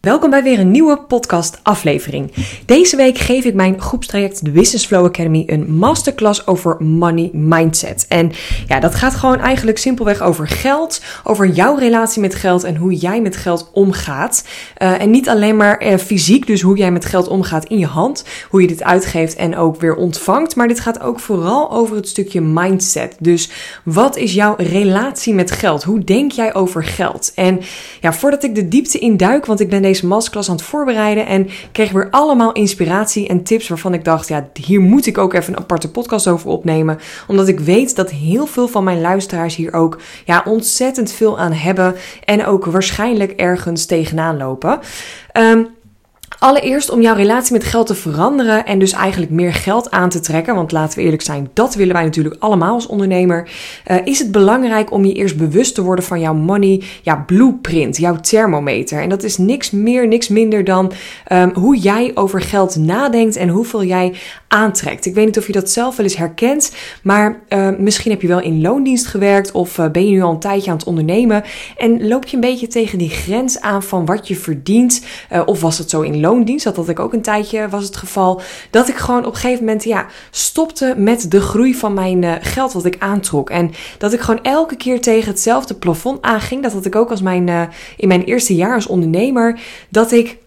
Welkom bij weer een nieuwe podcast aflevering. Deze week geef ik mijn groepstraject de Business Flow Academy een masterclass over money mindset. En ja, dat gaat gewoon eigenlijk simpelweg over geld, over jouw relatie met geld en hoe jij met geld omgaat. Uh, en niet alleen maar uh, fysiek, dus hoe jij met geld omgaat in je hand, hoe je dit uitgeeft en ook weer ontvangt, maar dit gaat ook vooral over het stukje mindset. Dus wat is jouw relatie met geld? Hoe denk jij over geld? En ja, voordat ik de diepte induik, want ik ben deze masterclass aan het voorbereiden en kreeg weer allemaal inspiratie en tips waarvan ik dacht, ja, hier moet ik ook even een aparte podcast over opnemen, omdat ik weet dat heel veel van mijn luisteraars hier ook ja, ontzettend veel aan hebben en ook waarschijnlijk ergens tegenaan lopen. Um, Allereerst om jouw relatie met geld te veranderen en dus eigenlijk meer geld aan te trekken. Want laten we eerlijk zijn, dat willen wij natuurlijk allemaal als ondernemer. Uh, is het belangrijk om je eerst bewust te worden van jouw money, ja, blueprint, jouw thermometer. En dat is niks meer, niks minder dan um, hoe jij over geld nadenkt en hoeveel jij aantrekt. Ik weet niet of je dat zelf wel eens herkent, maar uh, misschien heb je wel in loondienst gewerkt of uh, ben je nu al een tijdje aan het ondernemen en loop je een beetje tegen die grens aan van wat je verdient. of was het zo in loondienst? Dat had ik ook een tijdje, was het geval. Dat ik gewoon op een gegeven moment ja, stopte met de groei van mijn geld wat ik aantrok. En dat ik gewoon elke keer tegen hetzelfde plafond aanging. Dat had ik ook als mijn, in mijn eerste jaar als ondernemer. Dat ik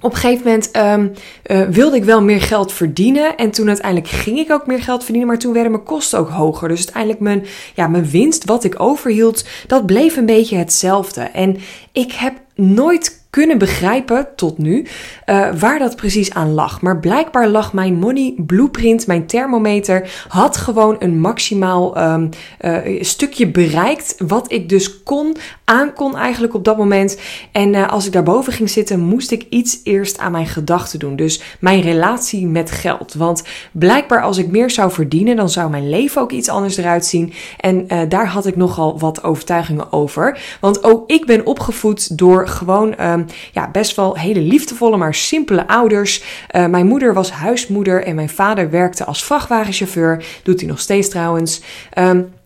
op een gegeven moment um, wilde ik wel meer geld verdienen. En toen uiteindelijk ging ik ook meer geld verdienen. Maar toen werden mijn kosten ook hoger. Dus uiteindelijk mijn, ja, mijn winst, wat ik overhield, dat bleef een beetje hetzelfde. En ik heb nooit kunnen begrijpen tot nu uh, waar dat precies aan lag. Maar blijkbaar lag mijn money blueprint, mijn thermometer, had gewoon een maximaal um, uh, stukje bereikt. Wat ik dus kon, aan kon eigenlijk op dat moment. En uh, als ik daarboven ging zitten, moest ik iets eerst aan mijn gedachten doen. Dus mijn relatie met geld. Want blijkbaar als ik meer zou verdienen, dan zou mijn leven ook iets anders eruit zien. En daar had ik nogal wat overtuigingen over. Want ook ik ben opgevoed door gewoon. Um, ja, best wel hele liefdevolle, maar simpele ouders. Uh, mijn moeder was huismoeder en mijn vader werkte als vrachtwagenchauffeur. Doet hij nog steeds trouwens. Um,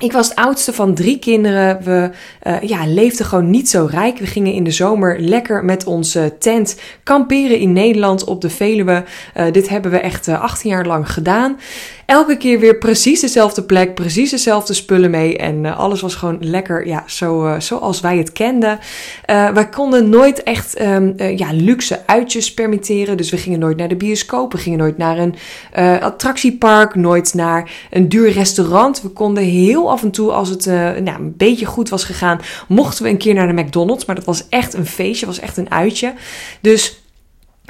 ik was het oudste van drie kinderen. We uh, ja, leefden gewoon niet zo rijk. We gingen in de zomer lekker met onze tent kamperen in Nederland op de Veluwe. Uh, dit hebben we echt uh, 18 jaar lang gedaan. Elke keer weer precies dezelfde plek, precies dezelfde spullen mee. En uh, alles was gewoon lekker, ja, zo, zoals wij het kenden. wij konden nooit echt um, ja, luxe uitjes permitteren. Dus we gingen nooit naar de bioscoop. We gingen nooit naar een attractiepark. Nooit naar een duur restaurant. We konden heel af en toe, als het uh, nou, een beetje goed was gegaan, mochten we een keer naar de McDonald's. Maar dat was echt een feestje, was echt een uitje. Dus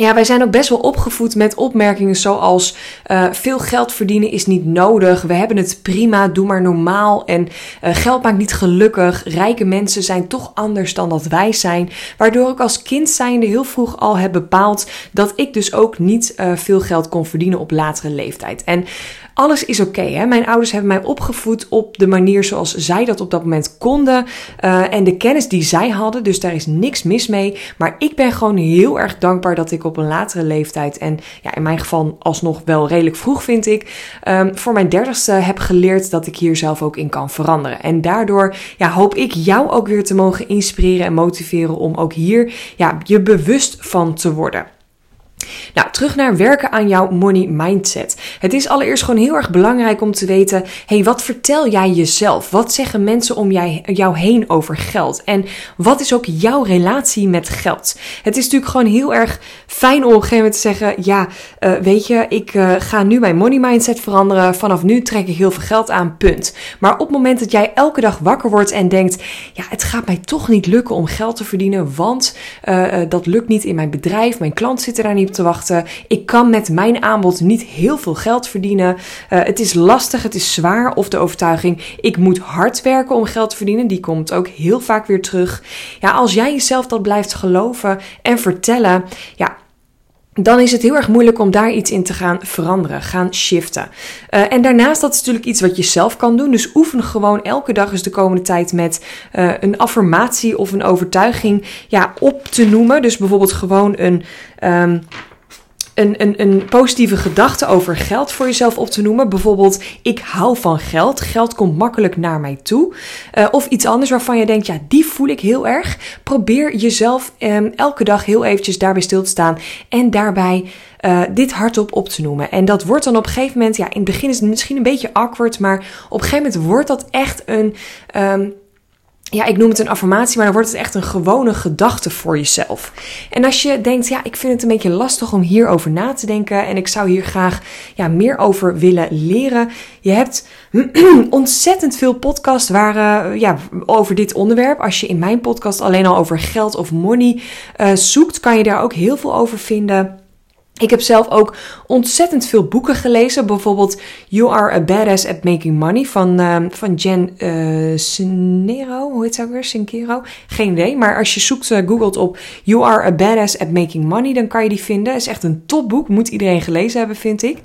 ja, wij zijn ook best wel opgevoed met opmerkingen zoals uh, veel geld verdienen is niet nodig. We hebben het prima, doe maar normaal. En uh, geld maakt niet gelukkig. Rijke mensen zijn toch anders dan dat wij zijn. Waardoor ik als kind zijnde heel vroeg al heb bepaald dat ik dus ook niet uh, veel geld kon verdienen op latere leeftijd. En alles is oké. Okay, Mijn ouders hebben mij opgevoed op de manier zoals zij dat op dat moment konden. Uh, en de kennis die zij hadden. Dus daar is niks mis mee. Maar ik ben gewoon heel erg dankbaar dat ik op een latere leeftijd. En ja, in mijn geval alsnog wel redelijk vroeg vind ik. Um, voor mijn dertigste heb geleerd dat ik hier zelf ook in kan veranderen. En daardoor ja, hoop ik jou ook weer te mogen inspireren en motiveren om ook hier ja, je bewust van te worden. Nou, terug naar werken aan jouw money mindset. Het is allereerst gewoon heel erg belangrijk om te weten: hey, wat vertel jij jezelf? Wat zeggen mensen om jij, jou heen over geld? En wat is ook jouw relatie met geld? Het is natuurlijk gewoon heel erg fijn om op een gegeven moment te zeggen: ja, uh, weet je, ik uh, ga nu mijn money mindset veranderen. Vanaf nu trek ik heel veel geld aan, punt. Maar op het moment dat jij elke dag wakker wordt en denkt: ja, het gaat mij toch niet lukken om geld te verdienen, want uh, dat lukt niet in mijn bedrijf, mijn klant zit er daar niet te wachten. Ik kan met mijn aanbod niet heel veel geld verdienen. Uh, het is lastig, het is zwaar. Of de overtuiging, ik moet hard werken om geld te verdienen. Die komt ook heel vaak weer terug. Ja, als jij jezelf dat blijft geloven en vertellen, ja, dan is het heel erg moeilijk om daar iets in te gaan veranderen, gaan shiften. Uh, en daarnaast, dat is natuurlijk iets wat je zelf kan doen. Dus oefen gewoon elke dag eens de komende tijd met uh, een affirmatie of een overtuiging ja, op te noemen. Dus bijvoorbeeld gewoon een. Um, een, positieve gedachte over geld voor jezelf op te noemen. Bijvoorbeeld, ik hou van geld. Geld komt makkelijk naar mij toe. Uh, of iets anders waarvan je denkt, ja, die voel ik heel erg. Probeer jezelf um, elke dag heel eventjes daarbij stil te staan. En daarbij uh, dit hardop op te noemen. En dat wordt dan op een gegeven moment, ja, in het begin is het misschien een beetje awkward. Maar op een gegeven moment wordt dat echt een... Um, ja, ik noem het een affirmatie, maar dan wordt het echt een gewone gedachte voor jezelf. En als je denkt, ja, ik vind het een beetje lastig om hierover na te denken en ik zou hier graag ja, meer over willen leren. Je hebt ontzettend veel podcasts waar, uh, ja, over dit onderwerp. Als je in mijn podcast alleen al over geld of money uh, zoekt, kan je daar ook heel veel over vinden. Ik heb zelf ook ontzettend veel boeken gelezen. Bijvoorbeeld You Are a Badass at Making Money van, uh, van Jen uh, Sincero. Hoe heet ze weer? Sincero? Geen idee. Maar als je zoekt, uh, googelt op You Are a Badass at Making Money, dan kan je die vinden. Het is echt een topboek. Moet iedereen gelezen hebben, vind ik.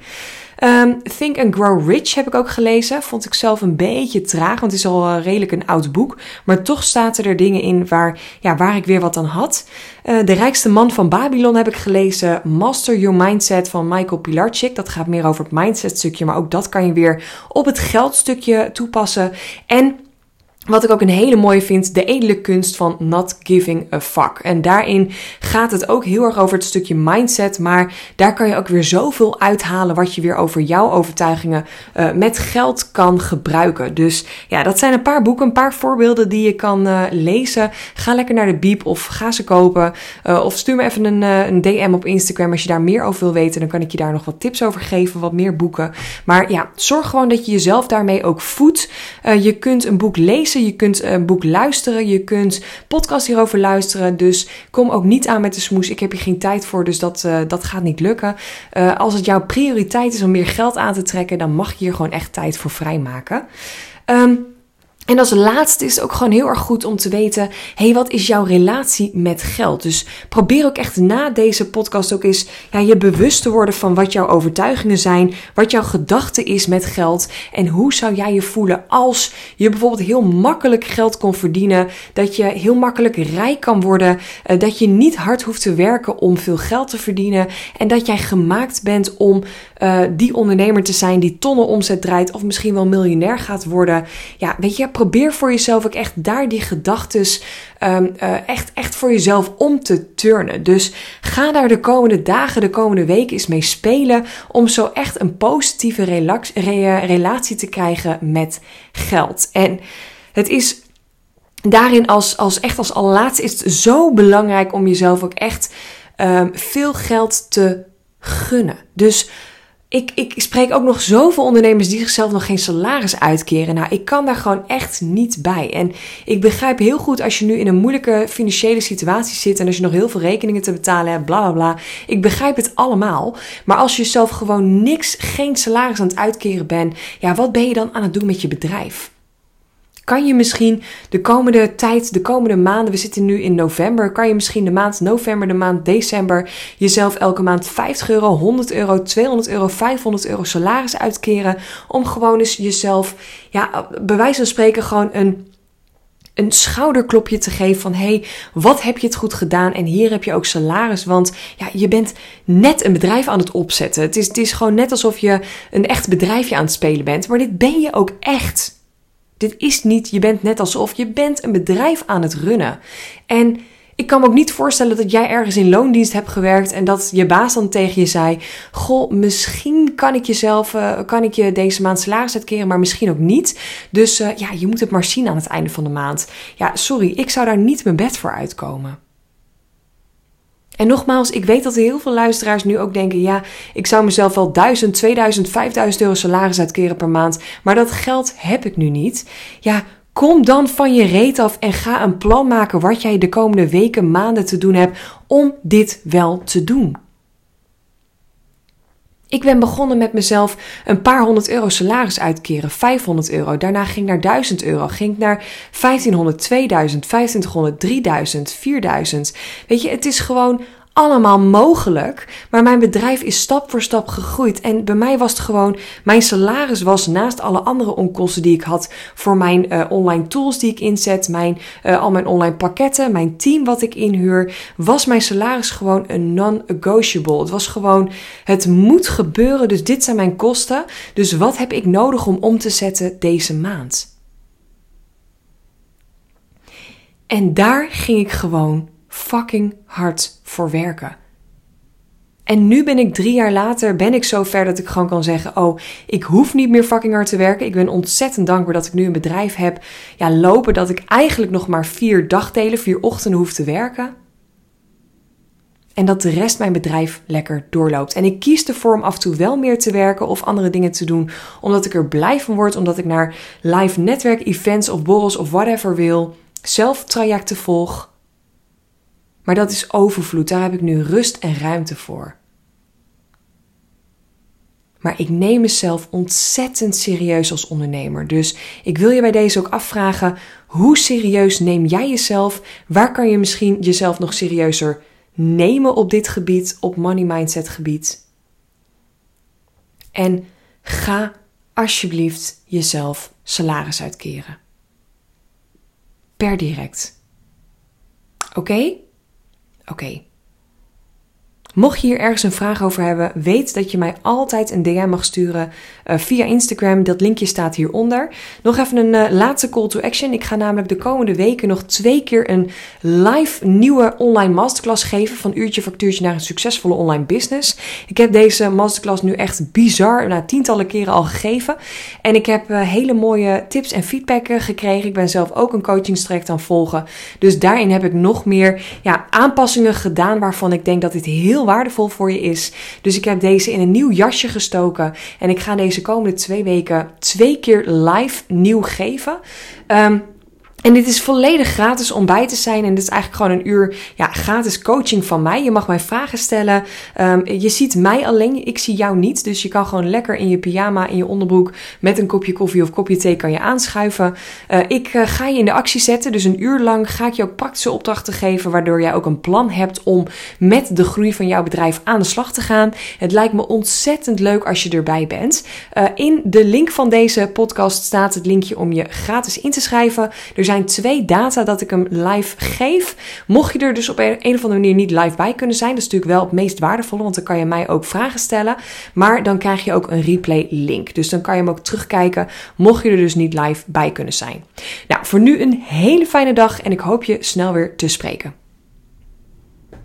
Um, Think and Grow Rich heb ik ook gelezen. Vond ik zelf een beetje traag, want het is al uh, redelijk een oud boek. Maar toch zaten er dingen in waar, ja, waar ik weer wat aan had. Uh, de rijkste man van Babylon heb ik gelezen. Master Your Mindset van Michael Pilarczyk. Dat gaat meer over het mindset stukje, maar ook dat kan je weer op het geldstukje toepassen. En wat ik ook een hele mooie vind, de edele kunst van not giving a fuck. En daarin gaat het ook heel erg over het stukje mindset, maar daar kan je ook weer zoveel uithalen wat je weer over jouw overtuigingen uh, met geld kan gebruiken. Dus ja, dat zijn een paar boeken, een paar voorbeelden die je kan uh, lezen. Ga lekker naar de Biep of ga ze kopen. Uh, of stuur me even een, een DM op Instagram als je daar meer over wil weten. Dan kan ik je daar nog wat tips over geven, wat meer boeken. Maar ja, zorg gewoon dat je jezelf daarmee ook voedt. je kunt een boek lezen je kunt een boek luisteren, je kunt podcast hierover luisteren. Dus kom ook niet aan met de smoes. Ik heb hier geen tijd voor, dus dat, uh, dat gaat niet lukken. Uh, als het jouw prioriteit is om meer geld aan te trekken, dan mag je hier gewoon echt tijd voor vrijmaken. Um, en als laatste is het ook gewoon heel erg goed om te weten: hey, wat is jouw relatie met geld? Dus probeer ook echt na deze podcast ook eens ja, je bewust te worden van wat jouw overtuigingen zijn, wat jouw gedachte is met geld en hoe zou jij je voelen als je bijvoorbeeld heel makkelijk geld kon verdienen, dat je heel makkelijk rijk kan worden, eh, dat je niet hard hoeft te werken om veel geld te verdienen en dat jij gemaakt bent om uh, die ondernemer te zijn die tonnen omzet draait of misschien wel miljonair gaat worden. Ja, weet je probeer voor jezelf ook echt daar die gedachtes um, uh, echt, echt voor jezelf om te turnen. Dus ga daar de komende dagen, de komende weken eens mee spelen om zo echt een positieve relax, re, relatie te krijgen met geld. En het is daarin als, als echt als allerlaatste is zo belangrijk om jezelf ook echt um, veel geld te gunnen. Dus ik, ik spreek ook nog zoveel ondernemers die zichzelf nog geen salaris uitkeren. Nou, ik kan daar gewoon echt niet bij. En ik begrijp heel goed als je nu in een moeilijke financiële situatie zit en als je nog heel veel rekeningen te betalen hebt, bla bla bla. Ik begrijp het allemaal. Maar als je zelf gewoon niks, geen salaris aan het uitkeren bent, ja, wat ben je dan aan het doen met je bedrijf? Kan je misschien de komende tijd, de komende maanden, we zitten nu in november, kan je misschien de maand november, de maand december jezelf elke maand 50 euro, 100 euro, 200 euro, 500 euro salaris uitkeren. Om gewoon eens jezelf, ja, bij wijze van spreken, gewoon een een schouderklopje te geven van hey, wat heb je het goed gedaan en hier heb je ook salaris, want ja, je bent net een bedrijf aan het opzetten. Het is, het is gewoon net alsof je een echt bedrijfje aan het spelen bent, maar dit ben je ook echt. Dit is niet, je bent net alsof je bent een bedrijf aan het runnen. En ik kan me ook niet voorstellen dat jij ergens in loondienst hebt gewerkt en dat je baas dan tegen je zei: Goh, misschien kan ik jezelf, uh, kan ik je deze maand salaris uitkeren, maar misschien ook niet. Dus uh, ja, je moet het maar zien aan het einde van de maand. Ja, sorry, ik zou daar niet mijn bed voor uitkomen. En nogmaals, ik weet dat heel veel luisteraars nu ook denken: ja, ik zou mezelf wel 1000, 2000, 5000 euro salaris uitkeren per maand, maar dat geld heb ik nu niet. Ja, kom dan van je reet af en ga een plan maken wat jij de komende weken, maanden te doen hebt om dit wel te doen. Ik ben begonnen met mezelf een paar honderd euro salaris uitkeren, 500 euro. Daarna ging ik naar 1000 euro, ging ik naar 1500, 2000, 2500, 3000, 4000. Weet je, het is gewoon allemaal mogelijk. Maar mijn bedrijf is stap voor stap gegroeid. En bij mij was het gewoon, mijn salaris was naast alle andere onkosten die ik had voor mijn uh, online tools die ik inzet, mijn, uh, al mijn online pakketten, mijn team wat ik inhuur, was mijn salaris gewoon een non-negotiable. Het was gewoon, het moet gebeuren. Dus dit zijn mijn kosten. Dus wat heb ik nodig om om te zetten deze maand? En daar ging ik gewoon fucking hard voor werken. En nu ben ik drie jaar later, ben ik zo ver dat ik gewoon kan zeggen: Oh, ik hoef niet meer fucking hard te werken. Ik ben ontzettend dankbaar dat ik nu een bedrijf heb. Ja, lopen dat ik eigenlijk nog maar vier dagdelen, vier ochtenden hoef te werken. En dat de rest mijn bedrijf lekker doorloopt. En ik kies ervoor om af en toe wel meer te werken of andere dingen te doen. Omdat ik er blij van word. Omdat ik naar live netwerk events of borrels of whatever wil. Zelf trajecten volg. Maar dat is overvloed. Daar heb ik nu rust en ruimte voor. Maar ik neem mezelf ontzettend serieus als ondernemer. Dus ik wil je bij deze ook afvragen: hoe serieus neem jij jezelf? Waar kan je misschien jezelf nog serieuzer nemen op dit gebied, op money mindset gebied? En ga alsjeblieft jezelf salaris uitkeren. Per direct. Oké? Oké. Mocht je hier ergens een vraag over hebben, weet dat je mij altijd een DM mag sturen uh, via Instagram. Dat linkje staat hieronder. Nog even een uh, laatste call to action. Ik ga namelijk de komende weken nog twee keer een live nieuwe online masterclass geven. Van uurtje factuurtje naar een succesvolle online business. Ik heb deze masterclass nu echt bizar, nou, tientallen keren al gegeven. En ik heb uh, hele mooie tips en feedback gekregen. Ik ben zelf ook een coachingstraject aan volgen. Dus daarin heb ik nog meer ja, aanpassingen gedaan waarvan ik denk dat dit heel waardevol voor je is. Dus ik heb deze in een nieuw jasje gestoken. En ik ga deze komende twee weken twee keer live nieuw geven. Um, en dit is volledig gratis om bij te zijn. En dit is eigenlijk gewoon een uur ja, gratis coaching van mij. Je mag mij vragen stellen. Um, je ziet mij alleen, ik zie jou niet. Dus je kan gewoon lekker in je pyjama, in je onderbroek, met een kopje koffie of kopje thee kan je aanschuiven. Uh, ik uh, ga je in de actie zetten. Dus een uur lang ga ik je ook praktische opdrachten geven. Waardoor jij ook een plan hebt om met de groei van jouw bedrijf aan de slag te gaan. Het lijkt me ontzettend leuk als je erbij bent. Uh, in de link van deze podcast staat het linkje om je gratis in te schrijven. Er zijn zijn twee data dat ik hem live geef. Mocht je er dus op een, of andere manier niet live bij kunnen zijn, dat is natuurlijk wel het meest waardevolle, want dan kan je mij ook vragen stellen. Maar dan krijg je ook een replay link. Dus dan kan je hem ook terugkijken, mocht je er dus niet live bij kunnen zijn. Nou, voor nu een hele fijne dag en ik hoop je snel weer te spreken.